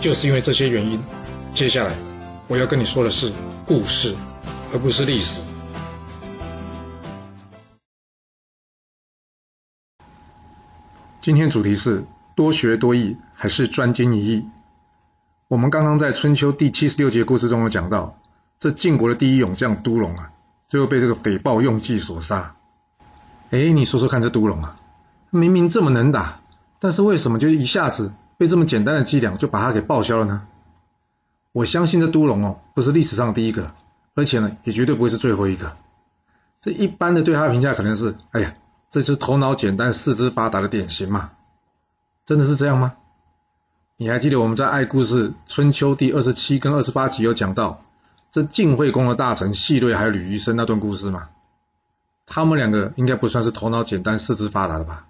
就是因为这些原因，接下来我要跟你说的是故事，而不是历史。今天主题是多学多艺还是专精一艺？我们刚刚在春秋第七十六节故事中有讲到，这晋国的第一勇将都龙啊，最后被这个匪豹用计所杀。哎，你说说看，这都龙啊，明明这么能打，但是为什么就一下子？被这么简单的伎俩就把他给报销了呢？我相信这都龙哦，不是历史上第一个，而且呢，也绝对不会是最后一个。这一般的对他的评价可能是：哎呀，这是头脑简单、四肢发达的典型嘛？真的是这样吗？你还记得我们在《爱故事春秋》第二十七跟二十八集有讲到这晋惠公的大臣细瑞还有吕医生那段故事吗？他们两个应该不算是头脑简单、四肢发达的吧？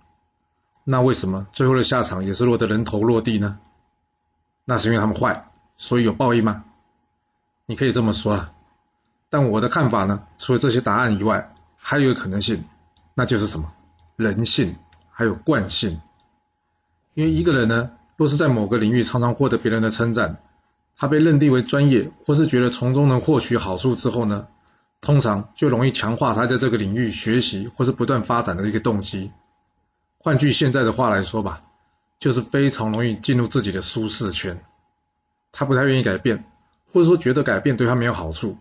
那为什么最后的下场也是落得人头落地呢？那是因为他们坏，所以有报应吗？你可以这么说啊，但我的看法呢，除了这些答案以外，还有一个可能性，那就是什么？人性还有惯性。因为一个人呢，若是在某个领域常常获得别人的称赞，他被认定为专业，或是觉得从中能获取好处之后呢，通常就容易强化他在这个领域学习或是不断发展的一个动机。换句现在的话来说吧，就是非常容易进入自己的舒适圈。他不太愿意改变，或者说觉得改变对他没有好处。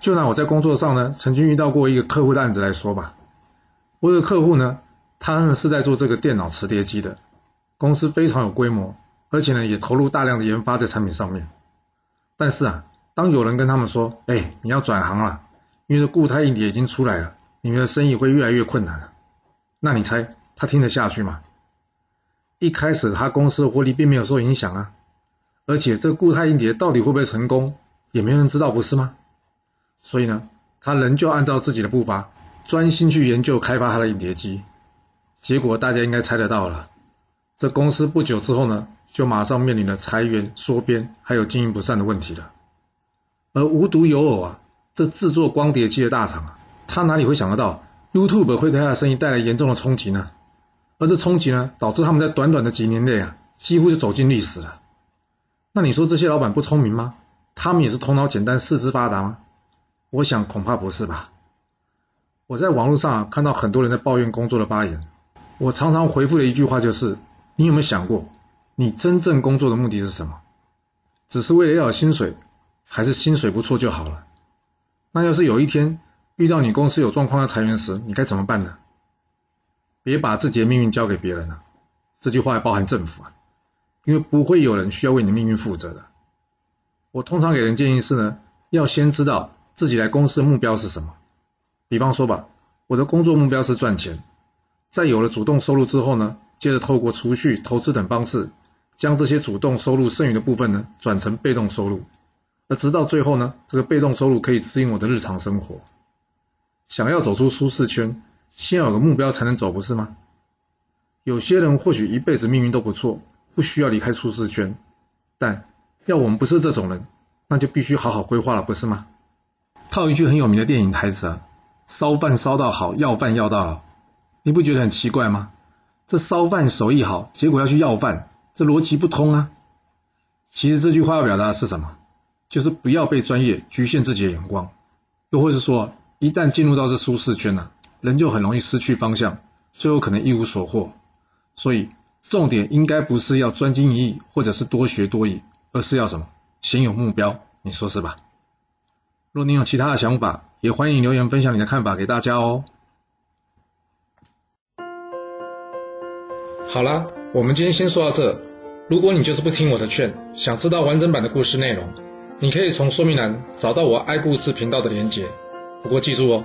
就拿我在工作上呢，曾经遇到过一个客户的案子来说吧。我有个客户呢，他呢是在做这个电脑磁碟机的，公司非常有规模，而且呢也投入大量的研发在产品上面。但是啊，当有人跟他们说：“哎，你要转行了，因为固态硬碟已经出来了，你们的生意会越来越困难了。”那你猜？他听得下去吗？一开始他公司的获利并没有受影响啊，而且这固态硬碟到底会不会成功，也没人知道，不是吗？所以呢，他仍旧按照自己的步伐，专心去研究开发他的硬碟机。结果大家应该猜得到了，这公司不久之后呢，就马上面临了裁员、缩编，还有经营不善的问题了。而无独有偶啊，这制作光碟机的大厂啊，他哪里会想得到 YouTube 会对他的生意带来严重的冲击呢？而这冲击呢，导致他们在短短的几年内啊，几乎就走进历史了。那你说这些老板不聪明吗？他们也是头脑简单、四肢发达吗？我想恐怕不是吧。我在网络上看到很多人在抱怨工作的发言，我常常回复的一句话就是：你有没有想过，你真正工作的目的是什么？只是为了要薪水，还是薪水不错就好了？那要是有一天遇到你公司有状况要裁员时，你该怎么办呢？别把自己的命运交给别人了，这句话还包含政府啊，因为不会有人需要为你的命运负责的。我通常给人建议是呢，要先知道自己来公司的目标是什么。比方说吧，我的工作目标是赚钱，在有了主动收入之后呢，接着透过储蓄、投资等方式，将这些主动收入剩余的部分呢，转成被动收入，而直到最后呢，这个被动收入可以指引我的日常生活。想要走出舒适圈。先有个目标才能走，不是吗？有些人或许一辈子命运都不错，不需要离开舒适圈，但要我们不是这种人，那就必须好好规划了，不是吗？套一句很有名的电影台词啊：“烧饭烧到好，要饭要到老。”你不觉得很奇怪吗？这烧饭手艺好，结果要去要饭，这逻辑不通啊！其实这句话要表达的是什么？就是不要被专业局限自己的眼光，又或是说，一旦进入到这舒适圈了。人就很容易失去方向，最后可能一无所获。所以重点应该不是要专精一艺，或者是多学多艺，而是要什么？先有目标，你说是吧？若你有其他的想法，也欢迎留言分享你的看法给大家哦。好啦，我们今天先说到这。如果你就是不听我的劝，想知道完整版的故事内容，你可以从说明栏找到我爱故事频道的连结。不过记住哦。